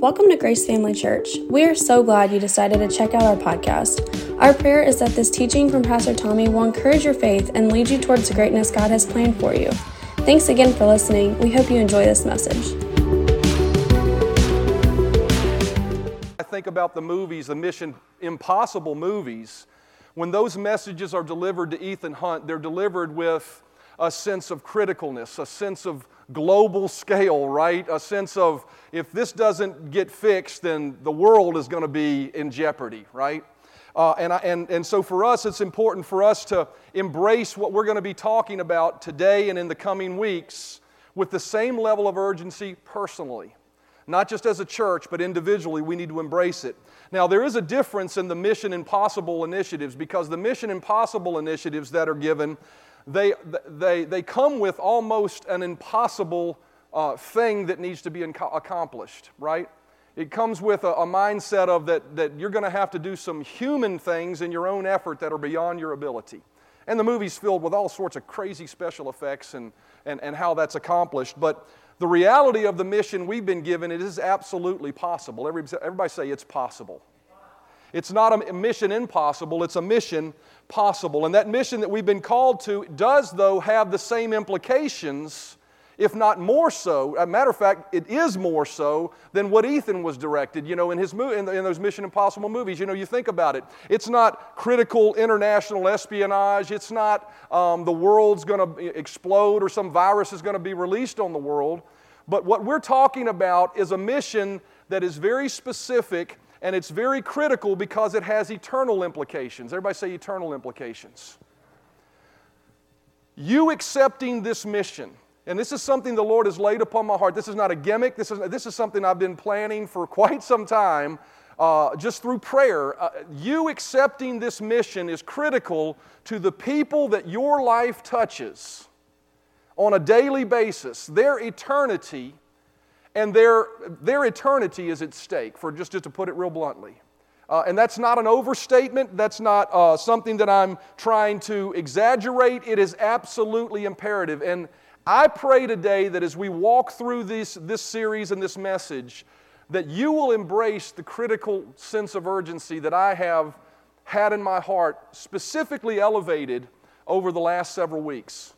Welcome to Grace Family Church. We are so glad you decided to check out our podcast. Our prayer is that this teaching from Pastor Tommy will encourage your faith and lead you towards the greatness God has planned for you. Thanks again for listening. We hope you enjoy this message. I think about the movies, the Mission Impossible movies. When those messages are delivered to Ethan Hunt, they're delivered with a sense of criticalness, a sense of global scale, right? A sense of if this doesn't get fixed, then the world is going to be in jeopardy, right? Uh, and, I, and, and so for us, it's important for us to embrace what we're going to be talking about today and in the coming weeks with the same level of urgency personally. Not just as a church, but individually, we need to embrace it. Now, there is a difference in the Mission Impossible initiatives because the Mission Impossible initiatives that are given they, they, they come with almost an impossible uh, thing that needs to be inco- accomplished, right? It comes with a, a mindset of that, that you're going to have to do some human things in your own effort that are beyond your ability. And the movie's filled with all sorts of crazy special effects and, and, and how that's accomplished. But the reality of the mission we've been given, it is absolutely possible. Everybody, everybody say it's possible. It's not a mission impossible, it's a mission possible. And that mission that we've been called to does, though, have the same implications, if not more so. As a matter of fact, it is more so than what Ethan was directed, you know, in, his mo- in, the, in those Mission Impossible movies. You know, you think about it. It's not critical international espionage, it's not um, the world's going to explode or some virus is going to be released on the world. But what we're talking about is a mission that is very specific and it's very critical because it has eternal implications. Everybody say eternal implications. You accepting this mission, and this is something the Lord has laid upon my heart. This is not a gimmick, this is, this is something I've been planning for quite some time. Uh, just through prayer, uh, you accepting this mission is critical to the people that your life touches on a daily basis. Their eternity and their, their eternity is at stake, for just, just to put it real bluntly. Uh, and that's not an overstatement. That's not uh, something that I'm trying to exaggerate. It is absolutely imperative. And I pray today that as we walk through this, this series and this message, that you will embrace the critical sense of urgency that I have had in my heart, specifically elevated over the last several weeks.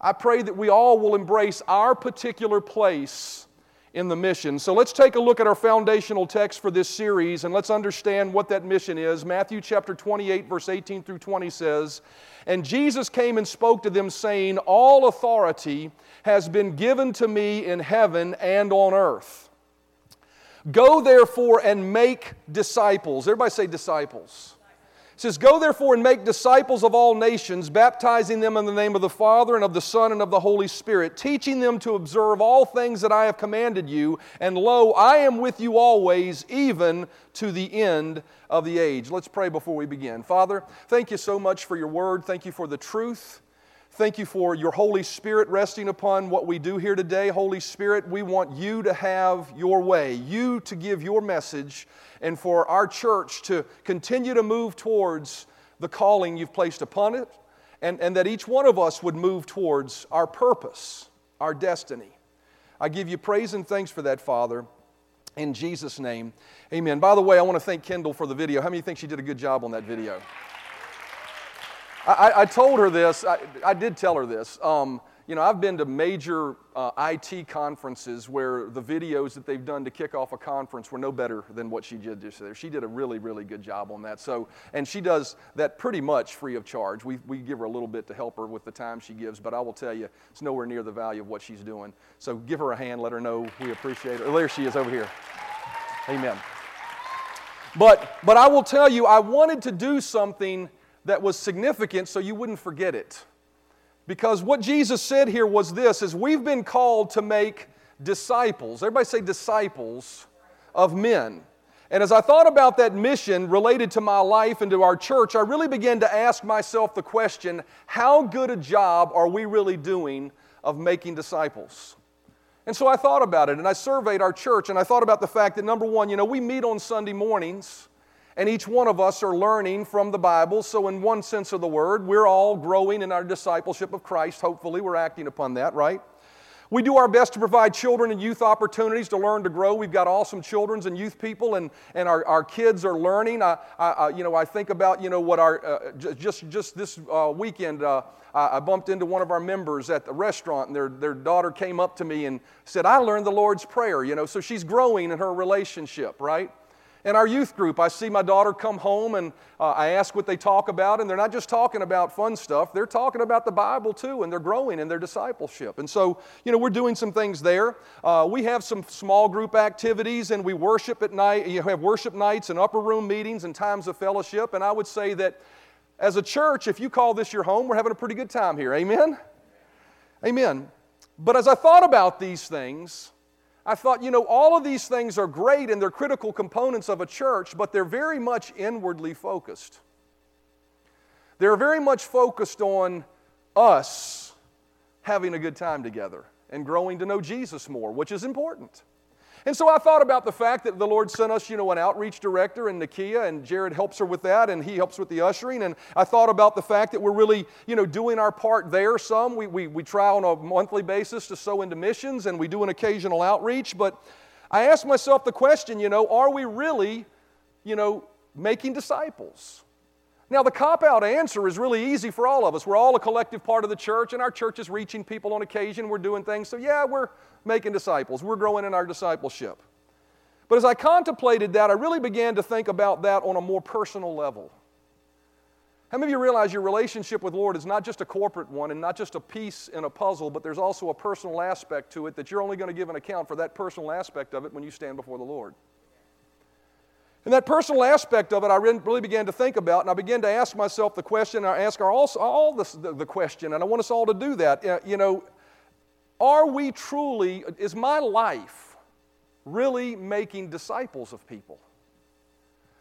I pray that we all will embrace our particular place in the mission. So let's take a look at our foundational text for this series and let's understand what that mission is. Matthew chapter 28, verse 18 through 20 says, And Jesus came and spoke to them, saying, All authority has been given to me in heaven and on earth. Go therefore and make disciples. Everybody say disciples says, Go therefore and make disciples of all nations, baptizing them in the name of the Father and of the Son and of the Holy Spirit, teaching them to observe all things that I have commanded you. And lo, I am with you always, even to the end of the age. Let's pray before we begin. Father, thank you so much for your word. Thank you for the truth. Thank you for your Holy Spirit resting upon what we do here today. Holy Spirit, we want you to have your way, you to give your message, and for our church to continue to move towards the calling you've placed upon it, and, and that each one of us would move towards our purpose, our destiny. I give you praise and thanks for that, Father. In Jesus' name, amen. By the way, I want to thank Kendall for the video. How many think she did a good job on that video? I, I told her this, I, I, did tell her this. Um, you know, I've been to major uh, IT conferences where the videos that they've done to kick off a conference were no better than what she did just there. She did a really, really good job on that. So, and she does that pretty much free of charge. We, we give her a little bit to help her with the time she gives, but I will tell you, it's nowhere near the value of what she's doing. So give her a hand, let her know we appreciate her. There she is over here. Amen. But, but I will tell you, I wanted to do something that was significant so you wouldn't forget it. Because what Jesus said here was this is we've been called to make disciples. Everybody say disciples of men. And as I thought about that mission related to my life and to our church, I really began to ask myself the question how good a job are we really doing of making disciples? And so I thought about it and I surveyed our church and I thought about the fact that number one, you know, we meet on Sunday mornings and each one of us are learning from the Bible. So, in one sense of the word, we're all growing in our discipleship of Christ. Hopefully, we're acting upon that, right? We do our best to provide children and youth opportunities to learn to grow. We've got awesome children's and youth people, and, and our, our kids are learning. I, I, you know, I think about you know, what our, uh, just, just this uh, weekend, uh, I bumped into one of our members at the restaurant, and their, their daughter came up to me and said, I learned the Lord's Prayer. You know, so she's growing in her relationship, right? In our youth group, I see my daughter come home and uh, I ask what they talk about, and they're not just talking about fun stuff, they're talking about the Bible too, and they're growing in their discipleship. And so, you know, we're doing some things there. Uh, we have some small group activities, and we worship at night. You have worship nights and upper room meetings and times of fellowship. And I would say that as a church, if you call this your home, we're having a pretty good time here. Amen? Amen. But as I thought about these things, I thought, you know, all of these things are great and they're critical components of a church, but they're very much inwardly focused. They're very much focused on us having a good time together and growing to know Jesus more, which is important. And so I thought about the fact that the Lord sent us, you know, an outreach director in Nakia, and Jared helps her with that, and he helps with the ushering. And I thought about the fact that we're really, you know, doing our part there some. We, we, we try on a monthly basis to sow into missions, and we do an occasional outreach. But I asked myself the question, you know, are we really, you know, making disciples? Now, the cop out answer is really easy for all of us. We're all a collective part of the church, and our church is reaching people on occasion. We're doing things. So, yeah, we're making disciples. We're growing in our discipleship. But as I contemplated that, I really began to think about that on a more personal level. How many of you realize your relationship with Lord is not just a corporate one and not just a piece in a puzzle, but there's also a personal aspect to it that you're only going to give an account for that personal aspect of it when you stand before the Lord? And that personal aspect of it, I really began to think about, and I began to ask myself the question, I ask all, all this, the, the question, and I want us all to do that. Uh, you know, are we truly, is my life really making disciples of people?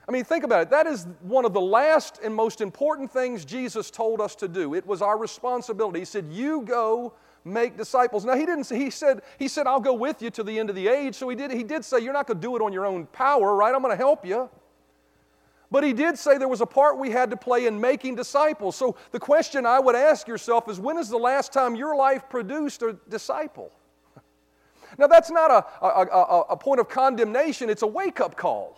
I mean, think about it. That is one of the last and most important things Jesus told us to do. It was our responsibility. He said, You go make disciples. Now he didn't say, he said, he said, I'll go with you to the end of the age. So he did, he did say, You're not going to do it on your own power, right? I'm going to help you. But he did say there was a part we had to play in making disciples. So the question I would ask yourself is when is the last time your life produced a disciple? Now, that's not a, a, a, a point of condemnation, it's a wake up call,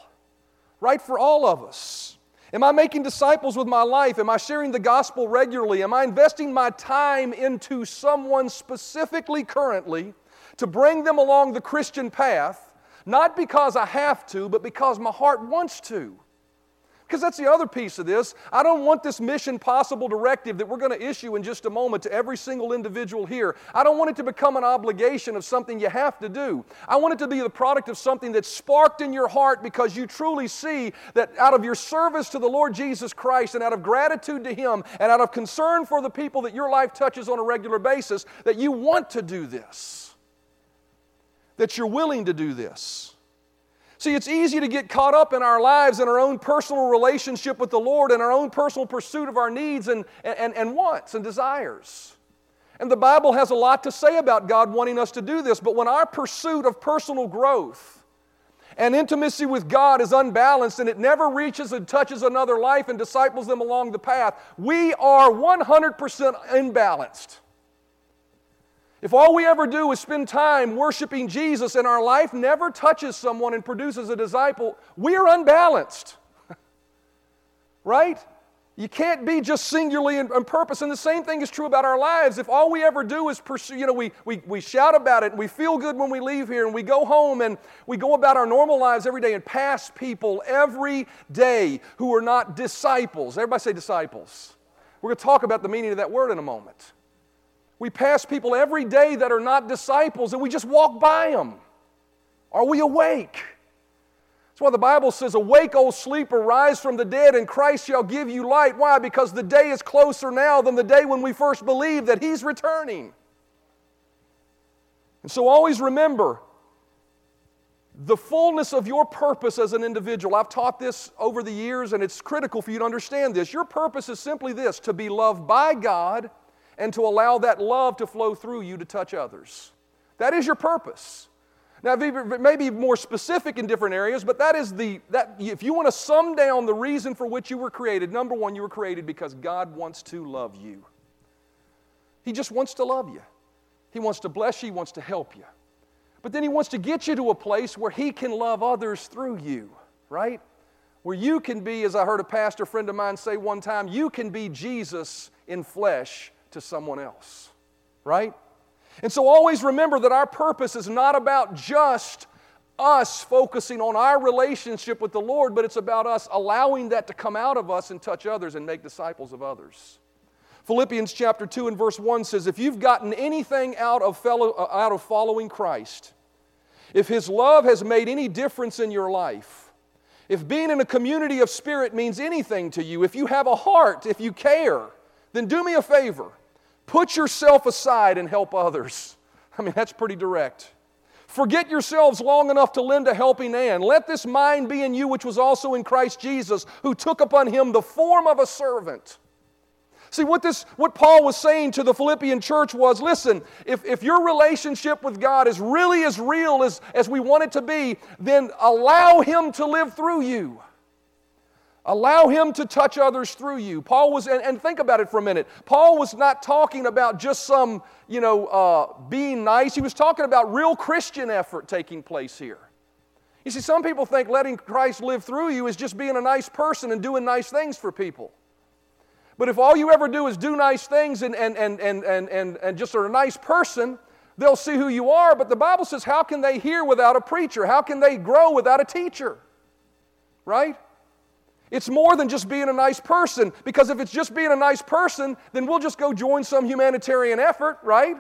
right, for all of us. Am I making disciples with my life? Am I sharing the gospel regularly? Am I investing my time into someone specifically currently to bring them along the Christian path, not because I have to, but because my heart wants to? Because that's the other piece of this. I don't want this mission possible directive that we're going to issue in just a moment to every single individual here. I don't want it to become an obligation of something you have to do. I want it to be the product of something that's sparked in your heart because you truly see that out of your service to the Lord Jesus Christ and out of gratitude to Him and out of concern for the people that your life touches on a regular basis, that you want to do this, that you're willing to do this. See, it's easy to get caught up in our lives and our own personal relationship with the Lord and our own personal pursuit of our needs and, and, and wants and desires. And the Bible has a lot to say about God wanting us to do this, but when our pursuit of personal growth and intimacy with God is unbalanced and it never reaches and touches another life and disciples them along the path, we are 100% imbalanced. If all we ever do is spend time worshiping Jesus and our life never touches someone and produces a disciple, we're unbalanced. right? You can't be just singularly in, in, purpose. And the same thing is true about our lives. If all we ever do is pursue, you know, we, we, we shout about it and we feel good when we leave here and we go home and we go about our normal lives every day and pass people every day who are not disciples. Everybody say disciples. We're going to talk about the meaning of that word in a moment. We pass people every day that are not disciples and we just walk by them. Are we awake? That's why the Bible says, Awake, O sleeper, rise from the dead, and Christ shall give you light. Why? Because the day is closer now than the day when we first believed that He's returning. And so always remember the fullness of your purpose as an individual. I've taught this over the years, and it's critical for you to understand this. Your purpose is simply this to be loved by God and to allow that love to flow through you to touch others. That is your purpose. Now, maybe more specific in different areas, but that is the, that, if you want to sum down the reason for which you were created, number one, you were created because God wants to love you. He just wants to love you. He wants to bless you, He wants to help you. But then He wants to get you to a place where He can love others through you, right? Where you can be, as I heard a pastor friend of mine say one time, you can be Jesus in flesh to someone else, right? And so always remember that our purpose is not about just us focusing on our relationship with the Lord, but it's about us allowing that to come out of us and touch others and make disciples of others. Philippians chapter 2 and verse 1 says, If you've gotten anything out of, fellow, uh, out of following Christ, if His love has made any difference in your life, if being in a community of spirit means anything to you, if you have a heart, if you care, then do me a favor. Put yourself aside and help others. I mean, that's pretty direct. Forget yourselves long enough to lend a helping hand. Let this mind be in you, which was also in Christ Jesus, who took upon him the form of a servant See, what, this, what Paul was saying to the Philippian church was listen, if, if your relationship with God is really as real as, as we want it to be, then allow Him to live through you. Allow him to touch others through you. Paul was, and, and, think about it for a minute. Paul was not talking about just some, you know, uh, being nice. He was talking about real Christian effort taking place here. You see, some people think letting Christ live through you is just being a nice person and doing nice things for people. But if all you ever do is do nice things and, and, and, and, and, and, and just are a nice person, they'll see who you are. But the Bible says, how can they hear without a preacher? How can they grow without a teacher? Right? It's more than just being a nice person, because if it's just being a nice person, then we'll just go join some humanitarian effort, right?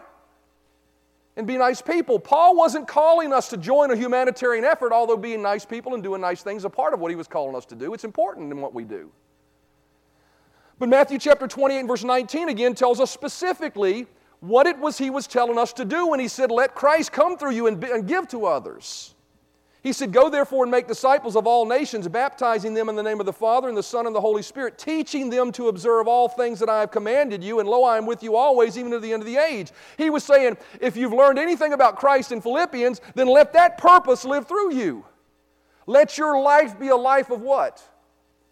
And be nice people. Paul wasn't calling us to join a humanitarian effort, although being nice people and doing nice things is a part of what he was calling us to do. It's important in what we do. But Matthew chapter 28 and verse 19 again tells us specifically what it was he was telling us to do when he said, Let Christ come through you and, be, and give to others. He said, Go therefore and make disciples of all nations, baptizing them in the name of the Father and the Son and the Holy Spirit, teaching them to observe all things that I have commanded you, and lo, I am with you always, even to the end of the age. He was saying, If you've learned anything about Christ in Philippians, then let that purpose live through you. Let your life be a life of what?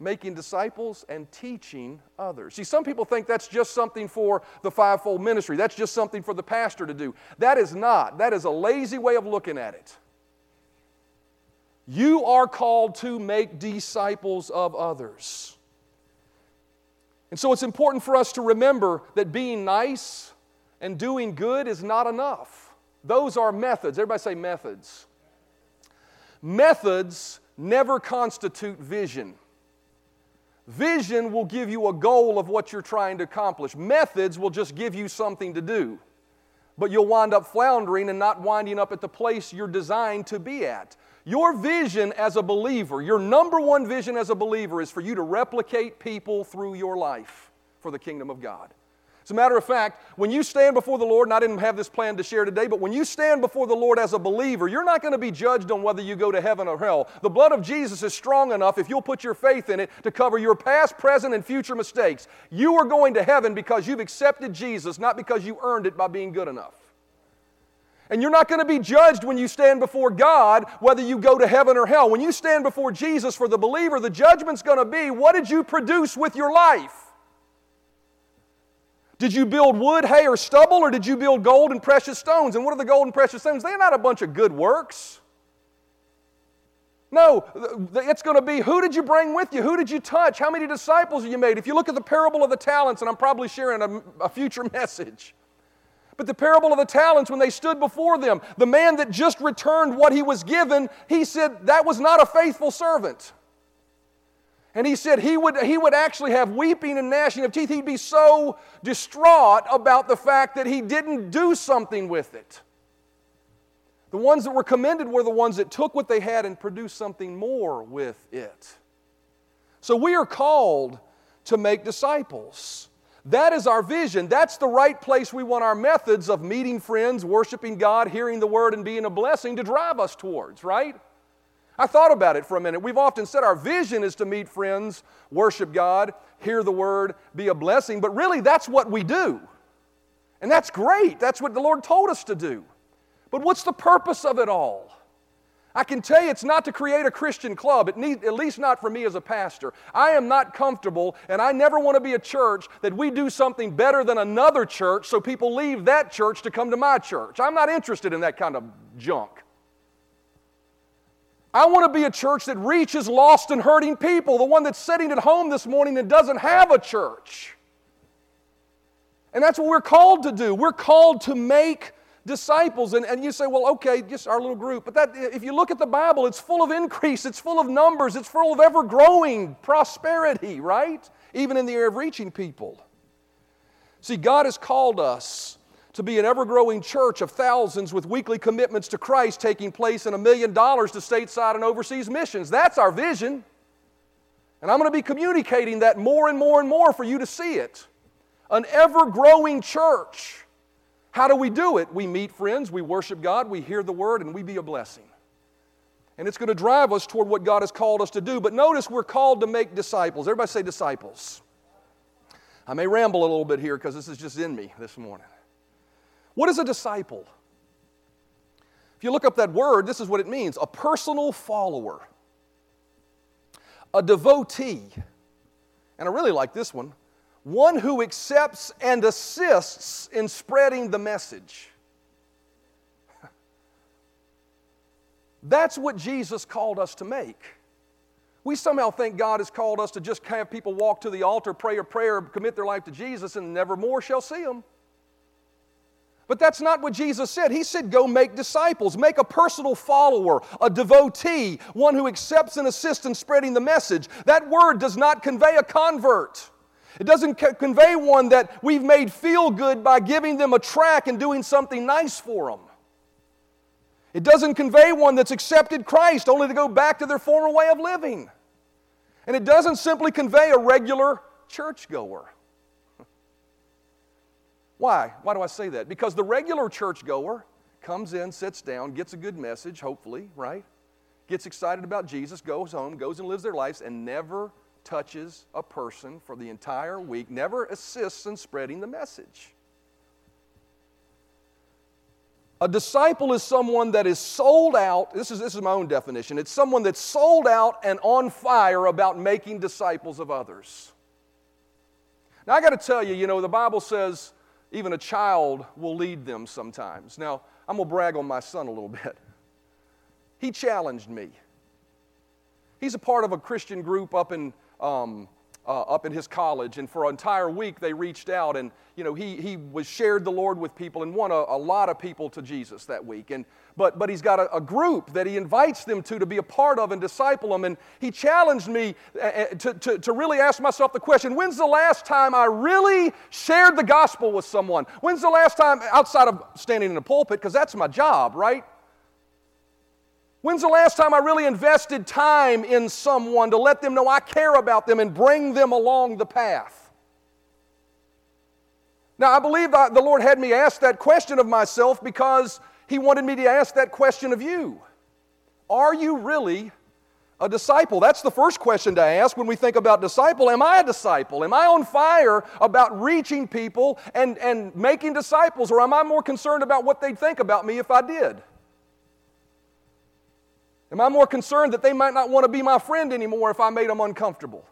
making disciples and teaching others. See, some people think that's just something for the fivefold ministry. That's just something for the pastor to do. That is not. That is a lazy way of looking at it. You are called to make disciples of others. And so it's important for us to remember that being nice and doing good is not enough. Those are methods. Everybody say methods. Methods never constitute vision. Vision will give you a goal of what you're trying to accomplish. Methods will just give you something to do. But you'll wind up floundering and not winding up at the place you're designed to be at. Your vision as a believer, your number one vision as a believer, is for you to replicate people through your life for the kingdom of God. As a matter of fact, when you stand before the Lord, and I didn't have this plan to share today, but when you stand before the Lord as a believer, you're not going to be judged on whether you go to heaven or hell. The blood of Jesus is strong enough, if you'll put your faith in it, to cover your past, present, and future mistakes. You are going to heaven because you've accepted Jesus, not because you earned it by being good enough. And you're not going to be judged when you stand before God whether you go to heaven or hell. When you stand before Jesus for the believer, the judgment's going to be what did you produce with your life? Did you build wood, hay, or stubble, or did you build gold and precious stones? And what are the gold and precious stones? They're not a bunch of good works. No, it's going to be who did you bring with you? Who did you touch? How many disciples you made? If you look at the parable of the talents, and I'm probably sharing a, a future message, but the parable of the talents, when they stood before them, the man that just returned what he was given, he said, That was not a faithful servant. And he said he would, he would actually have weeping and gnashing of teeth. He'd be so distraught about the fact that he didn't do something with it. The ones that were commended were the ones that took what they had and produced something more with it. So we are called to make disciples. That is our vision. That's the right place we want our methods of meeting friends, worshiping God, hearing the word, and being a blessing to drive us towards, right? I thought about it for a minute. We've often said our vision is to meet friends, worship God, hear the word, be a blessing, but really that's what we do. And that's great. That's what the Lord told us to do. But what's the purpose of it all? I can tell you it's not to create a Christian club, at, least not for me as a pastor. I am not comfortable, and I never want to be a church that we do something better than another church so people leave that church to come to my church. I'm not interested in that kind of junk. I want to be a church that reaches lost and hurting people, the one that's sitting at home this morning and doesn't have a church. And that's what we're called to do. We're called to make disciples. And, and you say, well, okay, just our little group. But that, if you look at the Bible, it's full of increase, it's full of numbers, it's full of ever growing prosperity, right? Even in the area of reaching people. See, God has called us to be an ever growing church of thousands with weekly commitments to Christ taking place in a million dollars to stateside and overseas missions. That's our vision. And I'm going to be communicating that more and more and more for you to see it. An ever growing church how do we do it? We meet friends, we worship God, we hear the word, and we be a blessing. And it's going to drive us toward what God has called us to do. But notice we're called to make disciples. Everybody say disciples. I may ramble a little bit here because this is just in me this morning. What is a disciple? If you look up that word, this is what it means a personal follower, a devotee. And I really like this one one who accepts and assists in spreading the message. That's what Jesus called us to make. We somehow think God has called us to just have people walk to the altar, pray a prayer, commit their life to Jesus, and never more shall see Him. But that's not what Jesus said. He said, Go make disciples, make a personal follower, a devotee, one who accepts and assists in spreading the message. That word does not convey a convert. It doesn't convey one that we've made feel good by giving them a track and doing something nice for them. It doesn't convey one that's accepted Christ only to go back to their former way of living. And it doesn't simply convey a regular churchgoer. Why? Why do I say that? Because the regular churchgoer comes in, sits down, gets a good message, hopefully, right? Gets excited about Jesus, goes home, goes and lives their lives, and never touches a person for the entire week, never assists in spreading the message. A disciple is someone that is sold out. This is, this is my own definition. It's someone that's sold out and on fire about making disciples of others. Now, I got to tell you, you know, the Bible says even a child will lead them sometimes. Now, I'm going to brag on my son a little bit. He challenged me. He's a part of a Christian group up in um, uh, up in his college, and for an entire week they reached out, and you know he he was shared the Lord with people and won a, a lot of people to Jesus that week. And but but he's got a, a, group that he invites them to to be a part of and disciple them. And he challenged me uh, uh, to, to, to really ask myself the question: When's the last time I really shared the gospel with someone? When's the last time outside of standing in a pulpit? Because that's my job, right? When's the last time I really invested time in someone to let them know I care about them and bring them along the path? Now, I believe the Lord had me ask that question of myself because He wanted me to ask that question of you. Are you really a disciple? That's the first question to ask when we think about disciple. Am I a disciple? Am I on fire about reaching people and, and making disciples, or am I more concerned about what they'd think about me if I did? Am I more concerned that they might not want to be my friend anymore if I made them uncomfortable?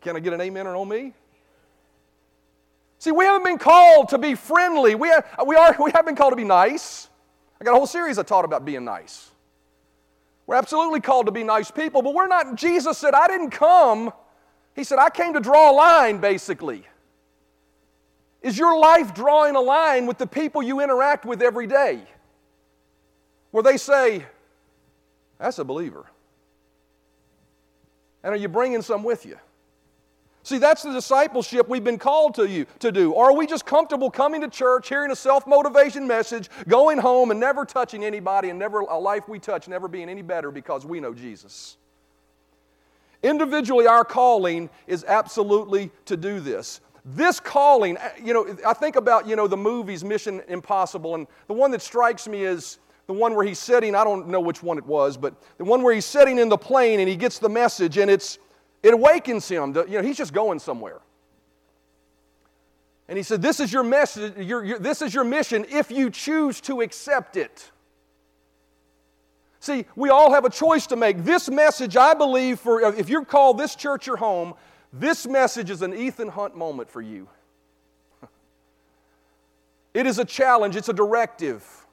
Can I get an amen on me? See, we haven't been called to be friendly. We have, we, are, we have been called to be nice. I got a whole series I taught about being nice. We're absolutely called to be nice people, but we're not. Jesus said, I didn't come. He said, I came to draw a line, basically. Is your life drawing a line with the people you interact with every day? Where they say, That's a believer. And are you bringing some with you? See, that's the discipleship we've been called to you to do. Or are we just comfortable coming to church, hearing a self-motivation message, going home and never touching anybody and never a life we touch never being any better because we know Jesus? Individually, our calling is absolutely to do this. This calling, you know, I think about, you know, the movies Mission Impossible, and the one that strikes me is the one where he's sitting, I don't know which one it was, but the one where he's sitting in the plane and he gets the message and it's, it awakens him. To, you know, he's just going somewhere. And he said, This is your message, your, your, this is your mission if you choose to accept it. See, we all have a choice to make. This message, I believe, for uh, if you're called this church your home, this message is an Ethan Hunt moment for you. It is a challenge, it's a directive.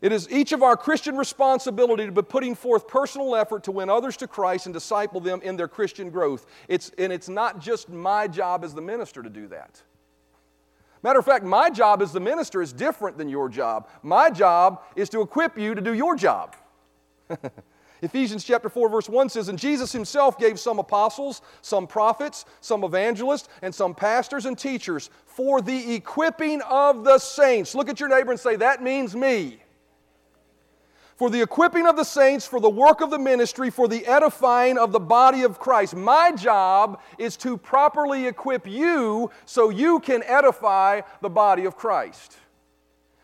It is each of our Christian responsibility to be putting forth personal effort to win others to Christ and disciple them in their Christian growth. It's, and it's not just my job as the minister to do that. Matter of fact, my job as the minister is different than your job. My job is to equip you to do your job. Ephesians chapter 4 verse 1 says, And Jesus himself gave some apostles, some prophets, some evangelists, and some pastors and teachers for the equipping of the saints. Look at your neighbor and say, That means me. For the equipping of the saints, for the work of the ministry, for the edifying of the body of Christ. My job is to properly equip you so you can edify the body of Christ.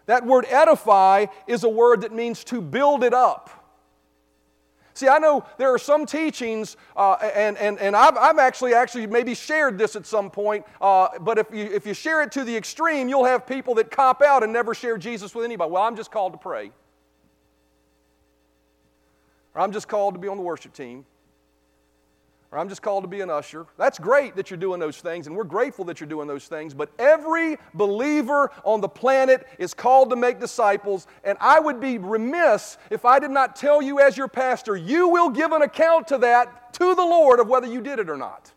That word edify is a word that means to build it up. See, I know there are some teachings, uh, and, and, and I've, I've actually actually maybe shared this at some point, uh, but if you, if you share it to the extreme, you'll have people that cop out and never share Jesus with anybody. Well, I'm just called to pray. Or I'm just called to be on the worship team or I'm just called to be an usher. That's great that you're doing those things, and we're grateful that you're doing those things, but every believer on the planet is called to make disciples, and I would be remiss if I did not tell you, as your pastor, you will give an account to that to the Lord of whether you did it or not.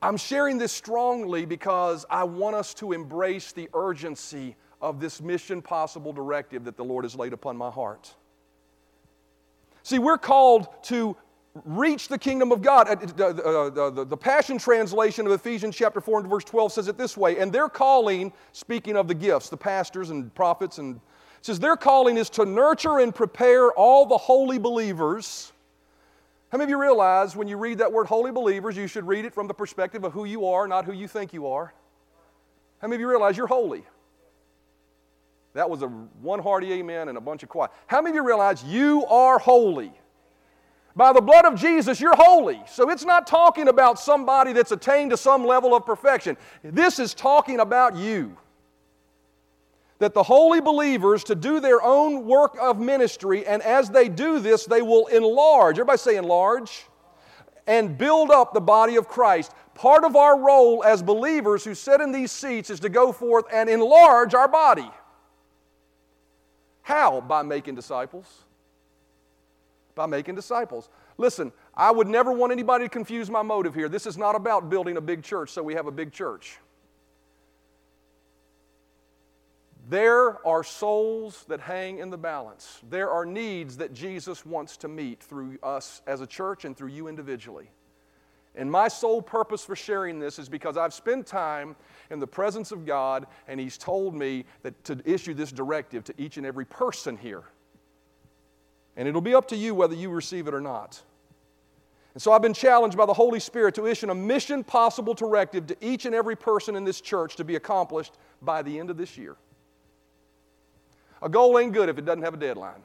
I'm sharing this strongly because I want us to embrace the urgency of this mission possible directive that the Lord has laid upon my heart. See, we're called to reach the kingdom of God. Uh, the, the, the, Passion Translation of Ephesians chapter 4 and verse 12 says it this way, and their calling, speaking of the gifts, the pastors and prophets, and says their calling is to nurture and prepare all the holy believers. How many of you realize when you read that word holy believers, you should read it from the perspective of who you are, not who you think you are? How many of you realize you're holy? That was a one hearty amen and a bunch of quiet. How many of you realize you are holy? By the blood of Jesus, you're holy. So it's not talking about somebody that's attained to some level of perfection. This is talking about you. That the holy believers to do their own work of ministry, and as they do this, they will enlarge. Everybody say enlarge. And build up the body of Christ. Part of our role as believers who sit in these seats is to go forth and enlarge our body. How? By making disciples. By making disciples. Listen, I would never want anybody to confuse my motive here. This is not about building a big church so we have a big church. There are souls that hang in the balance. There are needs that Jesus wants to meet through us as a church and through you individually. And my sole purpose for sharing this is because I've spent time in the presence of God, and He's told me that to issue this directive to each and every person here. And it'll be up to you whether you receive it or not. And so I've been challenged by the Holy Spirit to issue a mission possible directive to each and every person in this church to be accomplished by the end of this year. A goal ain't good if it doesn't have a deadline.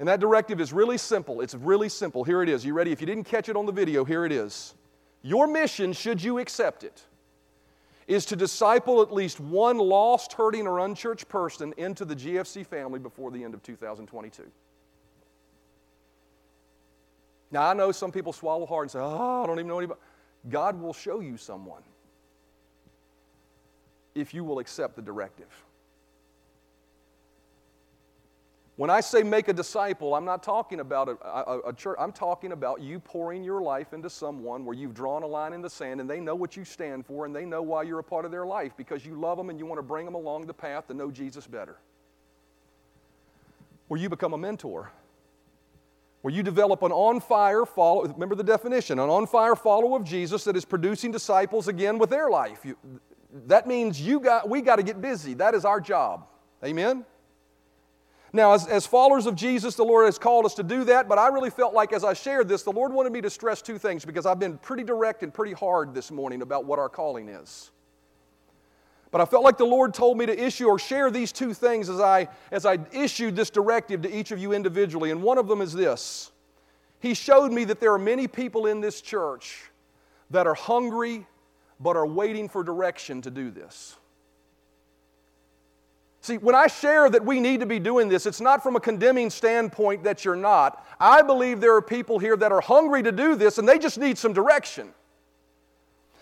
And that directive is really simple. It's really simple. Here it is. You ready? If you didn't catch it on the video, here it is. Your mission, should you accept it, is to disciple at least one lost, hurting, or unchurched person into the GFC family before the end of 2022. Now, I know some people swallow hard and say, Oh, I don't even know anybody. God will show you someone if you will accept the directive. When I say make a disciple, I'm not talking about a, a, a, church. I'm talking about you pouring your life into someone where you've drawn a line in the sand and they know what you stand for and they know why you're a part of their life because you love them and you want to bring them along the path to know Jesus better. Where you become a mentor. Where you develop an on fire follow, remember the definition, an on fire follower of Jesus that is producing disciples again with their life. You, that means you got, we got to get busy. That is our job. Amen? Now, as, as followers of Jesus, the Lord has called us to do that, but I really felt like as I shared this, the Lord wanted me to stress two things because I've been pretty direct and pretty hard this morning about what our calling is. But I felt like the Lord told me to issue or share these two things as I, as I issued this directive to each of you individually. And one of them is this he showed me that there are many people in this church that are hungry but are waiting for direction to do this. See, when I share that we need to be doing this, it's not from a condemning standpoint that you're not. I believe there are people here that are hungry to do this and they just need some direction.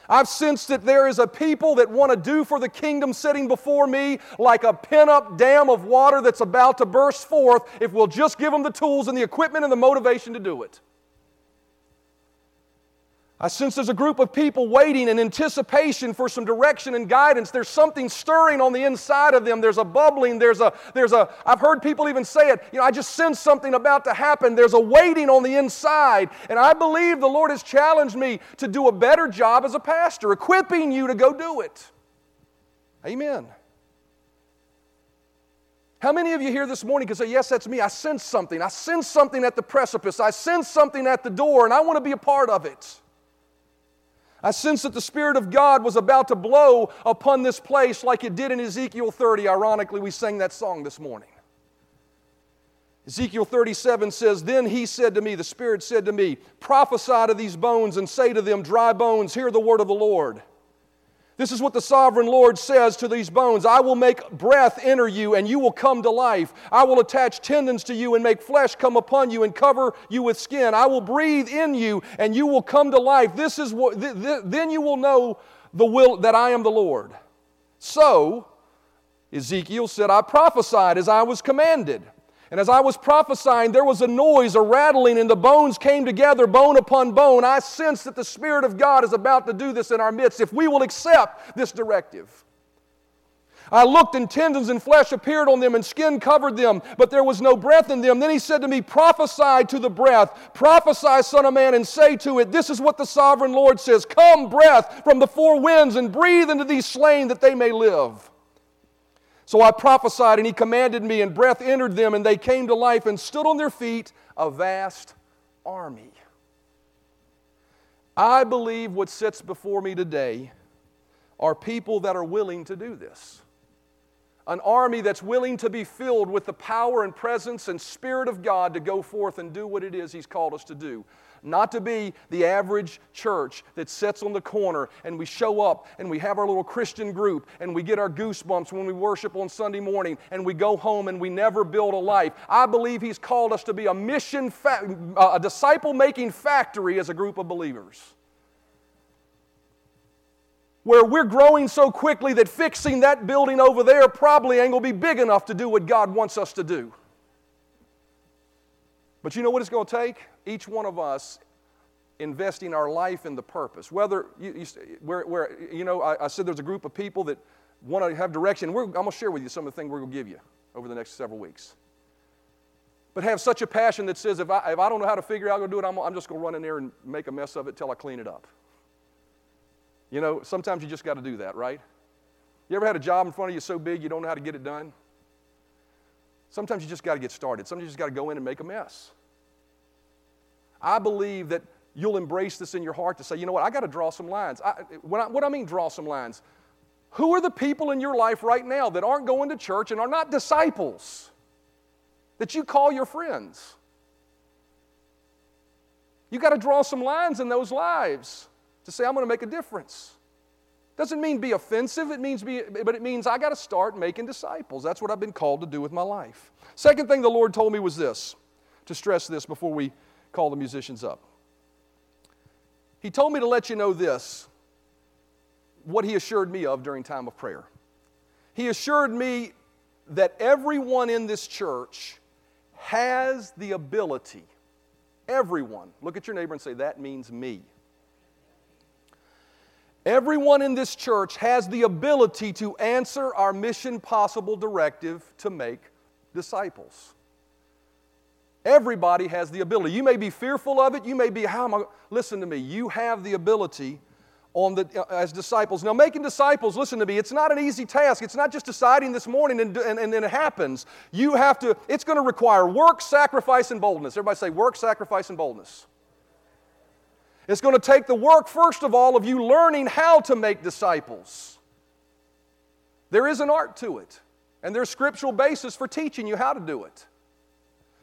I've sensed that there is a people that want to do for the kingdom sitting before me like a pent up dam of water that's about to burst forth if we'll just give them the tools and the equipment and the motivation to do it. I sense there's a group of people waiting in anticipation for some direction and guidance. There's something stirring on the inside of them. There's a bubbling. There's a, there's a, I've heard people even say it, you know, I just sense something about to happen. There's a waiting on the inside. And I believe the Lord has challenged me to do a better job as a pastor, equipping you to go do it. Amen. How many of you here this morning can say, Yes, that's me? I sense something. I sense something at the precipice. I sense something at the door, and I want to be a part of it. I sense that the Spirit of God was about to blow upon this place like it did in Ezekiel 30. Ironically, we sang that song this morning. Ezekiel 37 says, Then he said to me, the Spirit said to me, Prophesy to these bones and say to them, Dry bones, hear the word of the Lord. This is what the sovereign Lord says to these bones I will make breath enter you, and you will come to life. I will attach tendons to you and make flesh come upon you and cover you with skin. I will breathe in you, and you will come to life. This is what, th- th- then you will know the will that I am the Lord. So, Ezekiel said, I prophesied as I was commanded. And as I was prophesying, there was a noise, a rattling, and the bones came together, bone upon bone. I sense that the Spirit of God is about to do this in our midst if we will accept this directive. I looked, and tendons and flesh appeared on them, and skin covered them, but there was no breath in them. Then he said to me, Prophesy to the breath, prophesy, Son of Man, and say to it, This is what the sovereign Lord says Come, breath from the four winds, and breathe into these slain that they may live. So I prophesied, and he commanded me, and breath entered them, and they came to life and stood on their feet, a vast army. I believe what sits before me today are people that are willing to do this. An army that's willing to be filled with the power and presence and spirit of God to go forth and do what it is He's called us to do not to be the average church that sits on the corner and we show up and we have our little Christian group and we get our goosebumps when we worship on Sunday morning and we go home and we never build a life. I believe He's called us to be a mission, fa- uh, a disciple making factory as a group of believers where we're growing so quickly that fixing that building over there probably ain't going to be big enough to do what God wants us to do. But you know what it's going to take? Each one of us investing our life in the purpose. Whether, you, you, where, where, you know, I, I, said there's a group of people that want to have direction. We're, I'm going to share with you some of the things we're going to give you over the next several weeks. But have such a passion that says, if I, if I don't know how to figure out how to do it, I'm, I'm just going to run in there and make a mess of it till I clean it up. You know, sometimes you just got to do that, right? You ever had a job in front of you so big you don't know how to get it done? Sometimes you just got to get started. Sometimes you just got to go in and make a mess. I believe that you'll embrace this in your heart to say, you know what, I got to draw some lines. I, I, what I mean, draw some lines. Who are the people in your life right now that aren't going to church and are not disciples that you call your friends? You got to draw some lines in those lives to say, I'm going to make a difference. Doesn't mean be offensive, it means be, but it means I got to start making disciples. That's what I've been called to do with my life. Second thing the Lord told me was this, to stress this before we call the musicians up. He told me to let you know this, what he assured me of during time of prayer. He assured me that everyone in this church has the ability, everyone, look at your neighbor and say, that means me Everyone in this church has the ability to answer our mission possible directive to make disciples. Everybody has the ability. You may be fearful of it. You may be, how am I? Listen to me. You have the ability on the, uh, as disciples. Now, making disciples, listen to me, it's not an easy task. It's not just deciding this morning and, and, and then it happens. You have to, it's going to require work, sacrifice, and boldness. Everybody say work, sacrifice, and boldness. It's going to take the work, first of all, of you learning how to make disciples. There is an art to it, and there's scriptural basis for teaching you how to do it.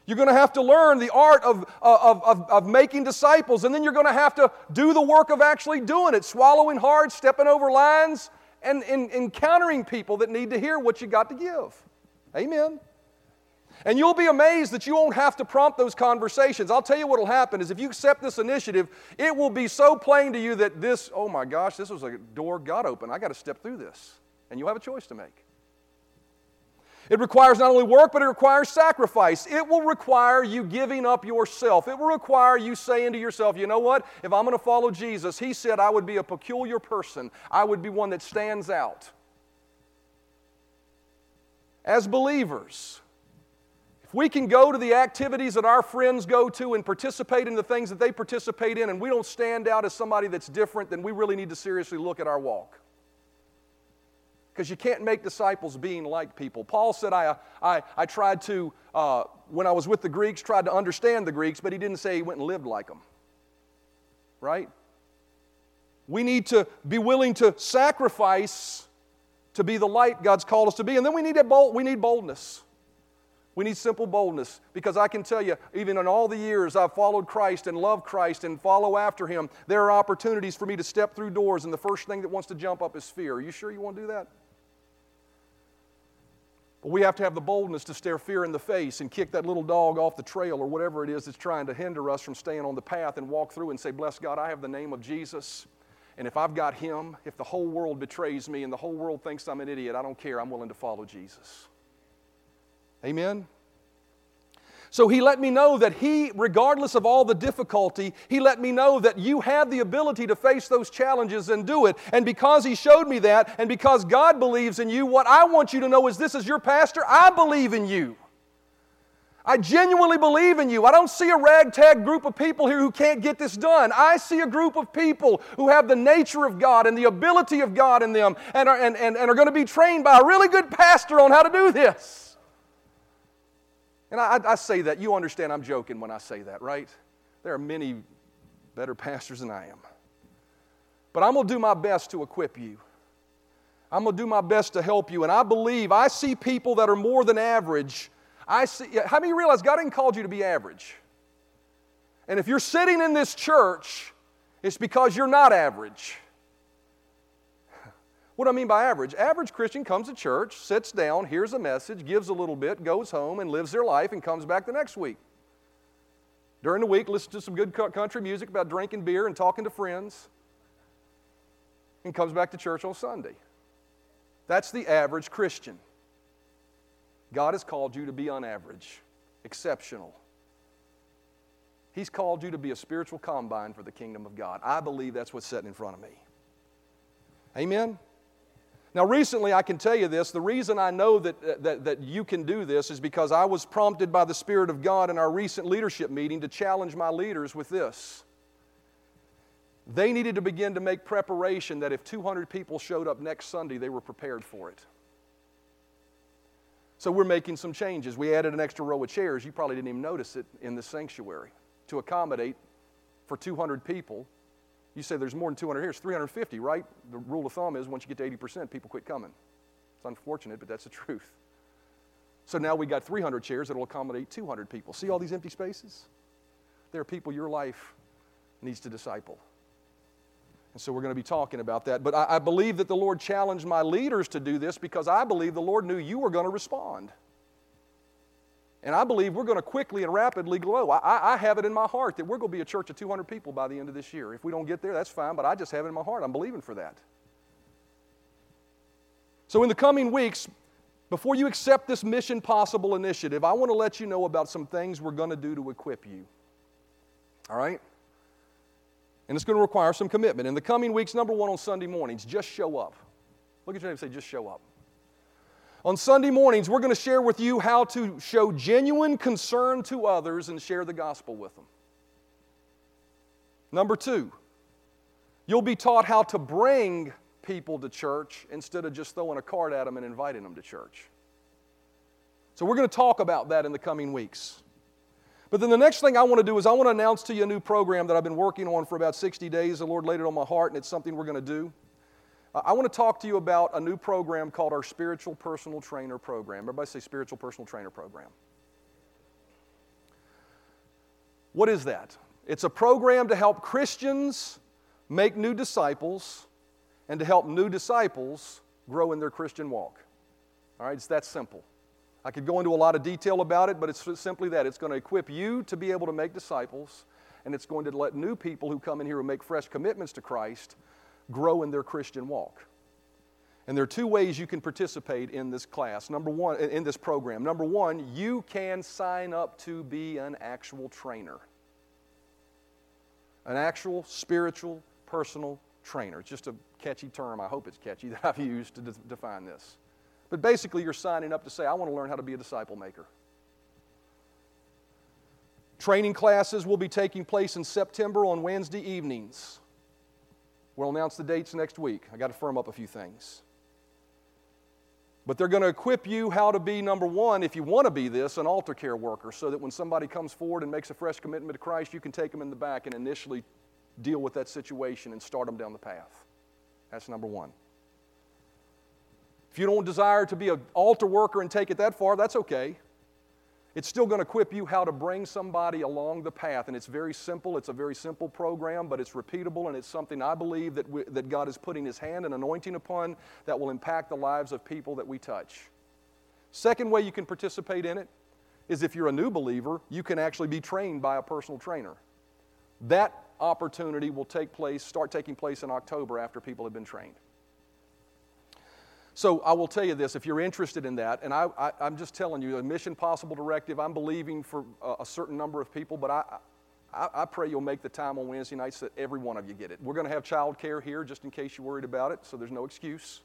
You're going to have to learn the art of, uh, of, of, of making disciples, and then you're going to have to do the work of actually doing it, swallowing hard, stepping over lines, and, and encountering people that need to hear what you got to give. Amen. And you'll be amazed that you won't have to prompt those conversations. I'll tell you what will happen is if you accept this initiative, it will be so plain to you that this, oh my gosh, this was a door God opened. I got to step through this. And you'll have a choice to make. It requires not only work, but it requires sacrifice. It will require you giving up yourself. It will require you saying to yourself, you know what? If I'm going to follow Jesus, He said I would be a peculiar person, I would be one that stands out. As believers, we can go to the activities that our friends go to and participate in the things that they participate in, and we don't stand out as somebody that's different, then we really need to seriously look at our walk. Because you can't make disciples being like people. Paul said, I, I, I tried to, uh, when I was with the Greeks, tried to understand the Greeks, but he didn't say he went and lived like them. Right? We need to be willing to sacrifice to be the light God's called us to be. And then we need, a bold, we need boldness. We need simple boldness because I can tell you, even in all the years I've followed Christ and loved Christ and follow after Him, there are opportunities for me to step through doors, and the first thing that wants to jump up is fear. Are you sure you want to do that? But we have to have the boldness to stare fear in the face and kick that little dog off the trail or whatever it is that's trying to hinder us from staying on the path and walk through and say, Bless God, I have the name of Jesus. And if I've got Him, if the whole world betrays me and the whole world thinks I'm an idiot, I don't care. I'm willing to follow Jesus. Amen? So he let me know that he, regardless of all the difficulty, he let me know that you have the ability to face those challenges and do it. And because he showed me that, and because God believes in you, what I want you to know is this is your pastor, I believe in you. I genuinely believe in you. I don't see a ragtag group of people here who can't get this done. I see a group of people who have the nature of God and the ability of God in them and are, and, and, and are going to be trained by a really good pastor on how to do this. And I, I, say that, you understand I'm joking when I say that, right? There are many better pastors than I am. But I'm going to do my best to equip you. I'm going to do my best to help you. And I believe, I see people that are more than average. I see, how many realize God didn't call you to be average? And if you're sitting in this church, it's because you're not average. What do I mean by average? Average Christian comes to church, sits down, hears a message, gives a little bit, goes home, and lives their life and comes back the next week. During the week, listens to some good country music about drinking beer and talking to friends, and comes back to church on Sunday. That's the average Christian. God has called you to be unaverage, exceptional. He's called you to be a spiritual combine for the kingdom of God. I believe that's what's sitting in front of me. Amen? Now, recently, I can tell you this the reason I know that, uh, that, that you can do this is because I was prompted by the Spirit of God in our recent leadership meeting to challenge my leaders with this. They needed to begin to make preparation that if 200 people showed up next Sunday, they were prepared for it. So we're making some changes. We added an extra row of chairs. You probably didn't even notice it in the sanctuary to accommodate for 200 people you say there's more than 200 here. It's 350, right? The rule of thumb is once you get to 80%, people quit coming. It's unfortunate, but that's the truth. So now we got 300 chairs that will accommodate 200 people. See all these empty spaces? There are people your life needs to disciple. And so we're going to be talking about that. But I, I believe that the Lord challenged my leaders to do this because I believe the Lord knew you were going to respond. And I believe we're going to quickly and rapidly grow. I, I, have it in my heart that we're going to be a church of 200 people by the end of this year. If we don't get there, that's fine, but I just have it in my heart. I'm believing for that. So, in the coming weeks, before you accept this Mission Possible initiative, I want to let you know about some things we're going to do to equip you. All right? And it's going to require some commitment. In the coming weeks, number one on Sunday mornings, just show up. Look at your name and say, just show up. On Sunday mornings, we're going to share with you how to show genuine concern to others and share the gospel with them. Number two, you'll be taught how to bring people to church instead of just throwing a card at them and inviting them to church. So, we're going to talk about that in the coming weeks. But then the next thing I want to do is I want to announce to you a new program that I've been working on for about 60 days. The Lord laid it on my heart, and it's something we're going to do. I want to talk to you about a new program called our Spiritual Personal Trainer Program. Everybody say Spiritual Personal Trainer Program. What is that? It's a program to help Christians make new disciples and to help new disciples grow in their Christian walk. All right, it's that simple. I could go into a lot of detail about it, but it's simply that. It's going to equip you to be able to make disciples, and it's going to let new people who come in here and make fresh commitments to Christ grow in their Christian walk. And there are two ways you can participate in this class. Number one, in this program. Number one, you can sign up to be an actual trainer. An actual spiritual personal trainer. It's just a catchy term, I hope it's catchy, that I've used to de- define this. But basically, you're signing up to say, I want to learn how to be a disciple maker. Training classes will be taking place in September on Wednesday evenings. We'll announce the dates next week. I got to firm up a few things. But they're going to equip you how to be, number one, if you want to be this, an altar care worker, so that when somebody comes forward and makes a fresh commitment to Christ, you can take them in the back and initially deal with that situation and start them down the path. That's number one. If you don't desire to be an altar worker and take it that far, that's okay. It's still going to equip you how to bring somebody along the path. And it's very simple. It's a very simple program, but it's repeatable, and it's something I believe that, we, that God is putting His hand and anointing upon that will impact the lives of people that we touch. Second way you can participate in it is if you're a new believer, you can actually be trained by a personal trainer. That opportunity will take place, start taking place in October after people have been trained. So I will tell you this if you're interested in that, and I, am just telling you, a Mission Possible directive, I'm believing for a, a certain number of people, but I, I, I, pray you'll make the time on Wednesday nights that every one of you get it. We're going to have child care here just in case you're worried about it, so there's no excuse.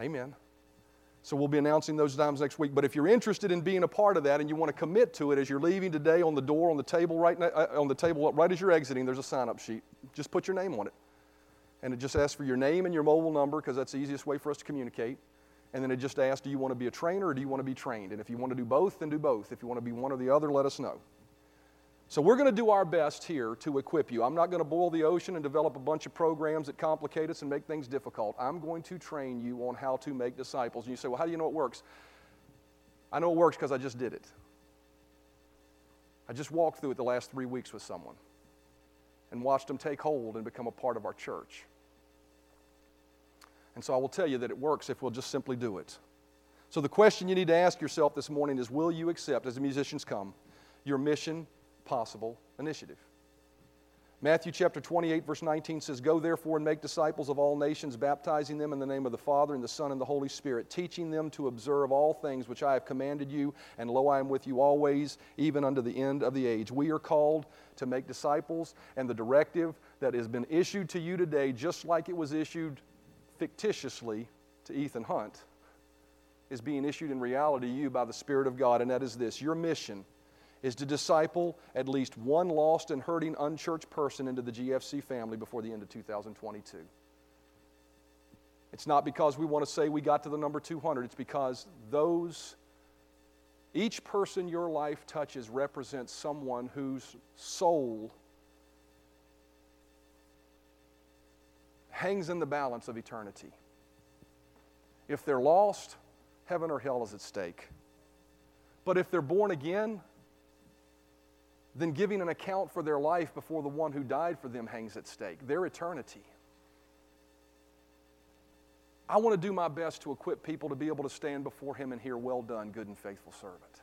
Amen. So we'll be announcing those times next week. But if you're interested in being a part of that and you want to commit to it as you're leaving today on the door, on the table right uh, on the table right as you're exiting, there's a sign-up sheet. Just put your name on it. And it just asks for your name and your mobile number because that's the easiest way for us to communicate. And then it just asks, do you want to be a trainer or do you want to be trained? And if you want to do both, then do both. If you want to be one or the other, let us know. So we're going to do our best here to equip you. I'm not going to boil the ocean and develop a bunch of programs that complicate us and make things difficult. I'm going to train you on how to make disciples. And you say, well, how do you know it works? I know it works because I just did it. I just walked through it the last three weeks with someone and watched them take hold and become a part of our church. And so I will tell you that it works if we'll just simply do it. So the question you need to ask yourself this morning is Will you accept, as the musicians come, your mission possible initiative. Matthew chapter 28, verse 19 says, Go therefore and make disciples of all nations, baptizing them in the name of the Father, and the Son, and the Holy Spirit, teaching them to observe all things which I have commanded you, and lo, I am with you always, even unto the end of the age. We are called to make disciples, and the directive that has been issued to you today, just like it was issued fictitiously to Ethan Hunt, is being issued in reality to you by the Spirit of God, and that is this your mission is to disciple at least one lost and hurting unchurched person into the GFC family before the end of 2022. It's not because we want to say we got to the number 200, it's because those, each person your life touches represents someone whose soul hangs in the balance of eternity. If they're lost, heaven or hell is at stake. But if they're born again, then giving an account for their life before the one who died for them hangs at stake, their eternity. I want to do my best to equip people to be able to stand before Him and hear, Well done, good and faithful servant.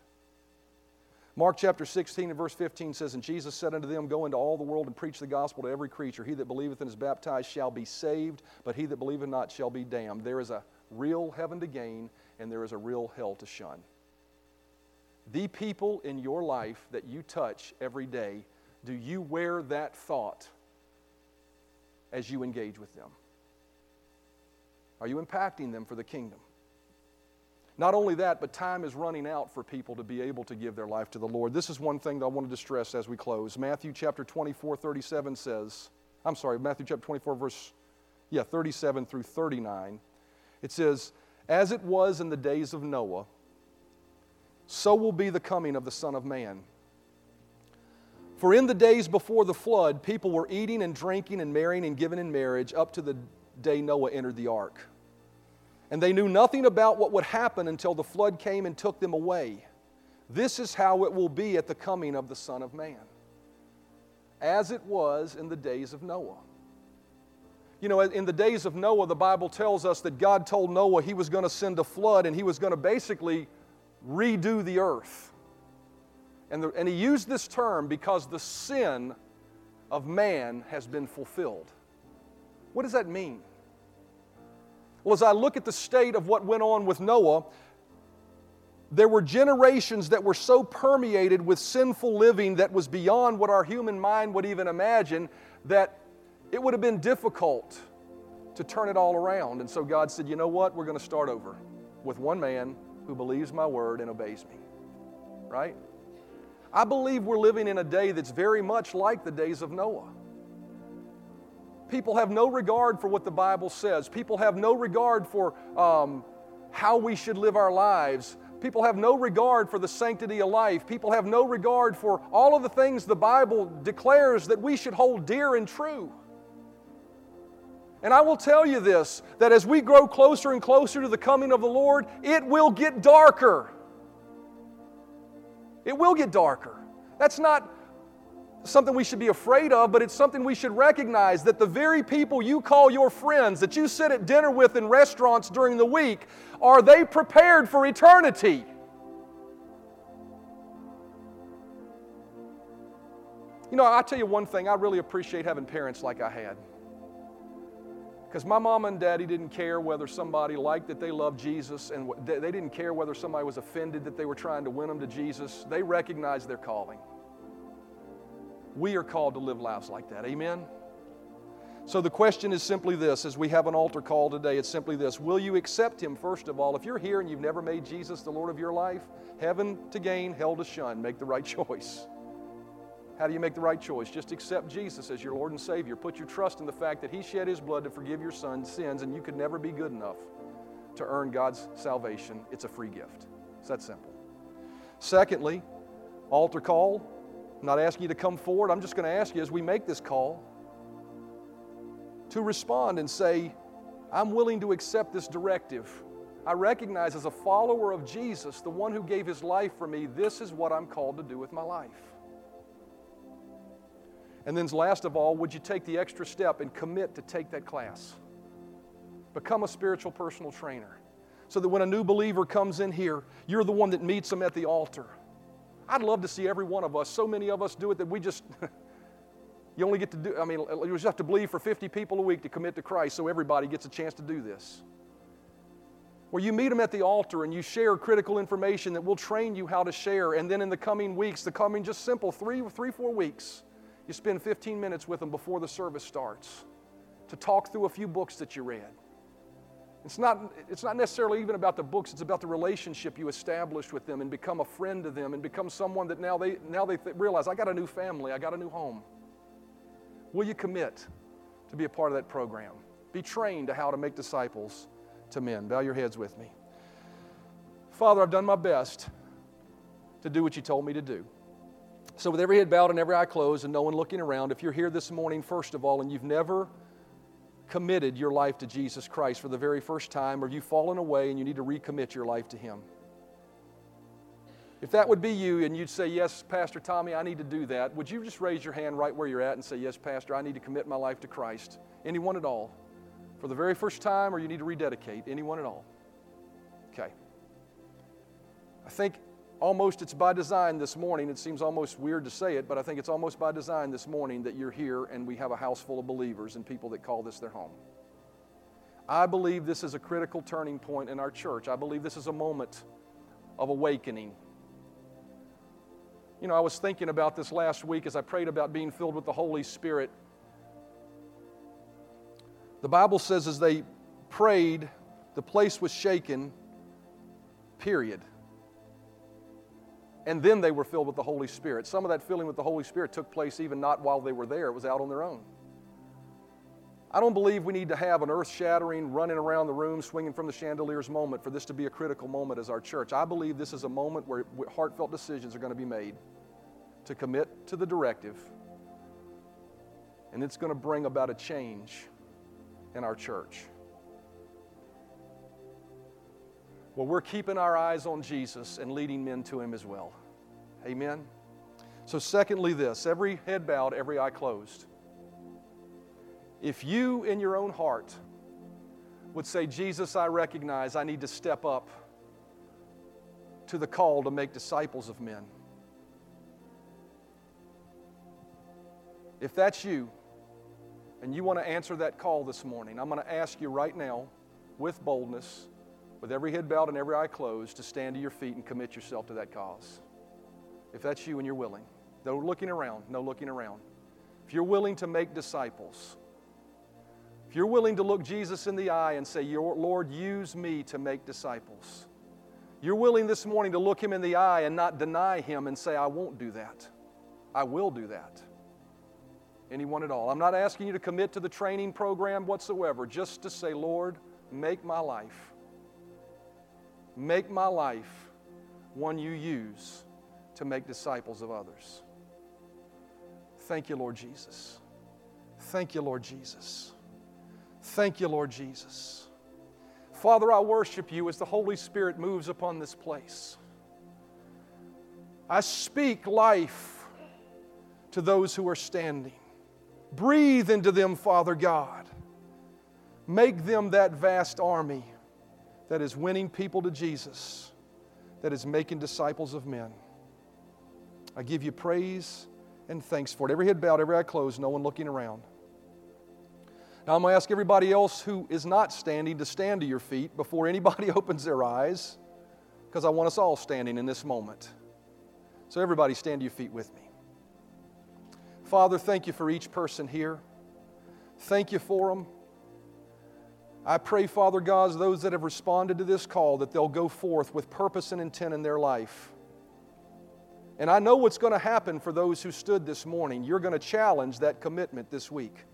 Mark chapter 16 and verse 15 says, And Jesus said unto them, Go into all the world and preach the gospel to every creature. He that believeth and is baptized shall be saved, but he that believeth not shall be damned. There is a real heaven to gain, and there is a real hell to shun the people in your life that you touch every day, do you wear that thought as you engage with them? Are you impacting them for the kingdom? Not only that, but time is running out for people to be able to give their life to the Lord. This is one thing that I wanted to stress as we close. Matthew chapter 24, 37 says, I'm sorry, Matthew chapter 24, verse, yeah, 37 through 39. It says, As it was in the days of Noah, so will be the coming of the Son of Man. For in the days before the flood, people were eating and drinking and marrying and giving in marriage up to the day Noah entered the ark. And they knew nothing about what would happen until the flood came and took them away. This is how it will be at the coming of the Son of Man, as it was in the days of Noah. You know, in the days of Noah, the Bible tells us that God told Noah he was going to send a flood and he was going to basically redo the earth. And, the, and he used this term because the sin of man has been fulfilled. What does that mean? Well, as I look at the state of what went on with Noah, there were generations that were so permeated with sinful living that was beyond what our human mind would even imagine that it would have been difficult to turn it all around. And so God said, You know what? We're going to start over with one man who believes my word and obeys me. Right? I believe we're living in a day that's very much like the days of Noah. People have no regard for what the Bible says, people have no regard for um, how we should live our lives. People have no regard for the sanctity of life. People have no regard for all of the things the Bible declares that we should hold dear and true. And I will tell you this that as we grow closer and closer to the coming of the Lord, it will get darker. It will get darker. That's not something we should be afraid of, but it's something we should recognize that the very people you call your friends, that you sit at dinner with in restaurants during the week, are they prepared for eternity? You know, I tell you one thing, I really appreciate having parents like I had. Because my mom and daddy didn't care whether somebody liked that they loved Jesus, and they didn't care whether somebody was offended that they were trying to win them to Jesus. They recognized their calling. We are called to live lives like that. Amen? So the question is simply this as we have an altar call today, it's simply this Will you accept Him, first of all? If you're here and you've never made Jesus the Lord of your life, heaven to gain, hell to shun, make the right choice. How do you make the right choice? Just accept Jesus as your Lord and Savior. Put your trust in the fact that He shed His blood to forgive your son's sins, and you could never be good enough to earn God's salvation. It's a free gift. It's that simple. Secondly, altar call. I'm not asking you to come forward. I'm just going to ask you as we make this call to respond and say, I'm willing to accept this directive. I recognize as a follower of Jesus, the one who gave his life for me, this is what I'm called to do with my life. And then, last of all, would you take the extra step and commit to take that class? Become a spiritual personal trainer so that when a new believer comes in here, you're the one that meets them at the altar. I'd love to see every one of us. So many of us do it that we just, you only get to do, I mean, you just have to believe for 50 people a week to commit to Christ so everybody gets a chance to do this. Where you meet them at the altar and you share critical information that will train you how to share. And then in the coming weeks, the coming just simple three, three, four weeks, you spend 15 minutes with them before the service starts to talk through a few books that you read. It's not, it's not necessarily even about the books, it's about the relationship you established with them and become a friend to them and become someone that now they, now they th- realize, I got a new family, I got a new home. Will you commit to be a part of that program? Be trained to how to make disciples to men. Bow your heads with me. Father, I've done my best to do what you told me to do. So, with every head bowed and every eye closed and no one looking around, if you're here this morning, first of all, and you've never committed your life to Jesus Christ for the very first time, or you've fallen away and you need to recommit your life to Him. If that would be you and you'd say, Yes, Pastor Tommy, I need to do that, would you just raise your hand right where you're at and say, Yes, Pastor, I need to commit my life to Christ? Anyone at all? For the very first time, or you need to rededicate? Anyone at all? Okay. I think almost it's by design this morning. It seems almost weird to say it, but I think it's almost by design this morning that you're here and we have a house full of believers and people that call this their home. I believe this is a critical turning point in our church. I believe this is a moment of awakening. You know, I was thinking about this last week as I prayed about being filled with the Holy Spirit. The Bible says as they prayed, the place was shaken, period and then they were filled with the Holy Spirit. Some of that filling with the Holy Spirit took place even not while they were there, it was out on their own. I don't believe we need to have an earth shattering, running around the room, swinging from the chandeliers moment for this to be a critical moment as our church. I believe this is a moment where heartfelt decisions are going to be made to commit to the directive, and it's going to bring about a change in our church. Well, we're keeping our eyes on Jesus and leading men to Him as well. Amen. So, secondly, this every head bowed, every eye closed. If you in your own heart would say, Jesus, I recognize I need to step up to the call to make disciples of men. If that's you and you want to answer that call this morning, I'm going to ask you right now, with boldness, with every head bowed and every eye closed, to stand to your feet and commit yourself to that cause. If that's you and you're willing, no looking around, no looking around. If you're willing to make disciples, if you're willing to look Jesus in the eye and say, "Your Lord, use me to make disciples, you're willing this morning to look Him in the eye and not deny Him and say, I won't do that. I will do that. Anyone at all. I'm not asking you to commit to the training program whatsoever, just to say, Lord, make my life, make my life one you use to make disciples of others. Thank you, Lord Jesus. Thank you, Lord Jesus. Thank you, Lord Jesus. Father, I worship you as the Holy Spirit moves upon this place. I speak life to those who are standing. Breathe into them, Father God. Make them that vast army that is winning people to Jesus, that is making disciples of men. I give you praise and thanks for it. Every head bowed, every eye closed, no one looking around. Now, I'm going to ask everybody else who is not standing to stand to your feet before anybody opens their eyes, because I want us all standing in this moment. So, everybody, stand to your feet with me. Father, thank you for each person here. Thank you for them. I pray, Father God, those that have responded to this call, that they'll go forth with purpose and intent in their life. And I know what's going to happen for those who stood this morning. You're going to challenge that commitment this week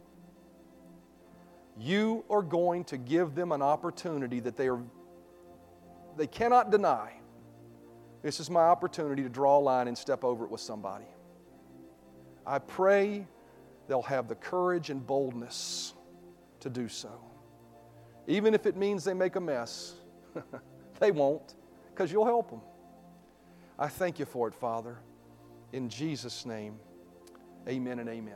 you are going to give them an opportunity that they are they cannot deny. This is my opportunity to draw a line and step over it with somebody. I pray they'll have the courage and boldness to do so. Even if it means they make a mess, they won't, because you'll help them. I thank you for it, Father. In Jesus' name, amen and amen.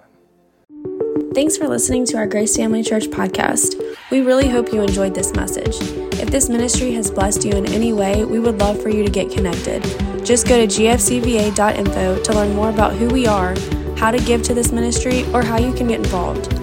Thanks for listening to our Grace Family Church podcast. We really hope you enjoyed this message. If this ministry has blessed you in any way, we would love for you to get connected. Just go to gfcva.info to learn more about who we are, how to give to this ministry, or how you can get involved.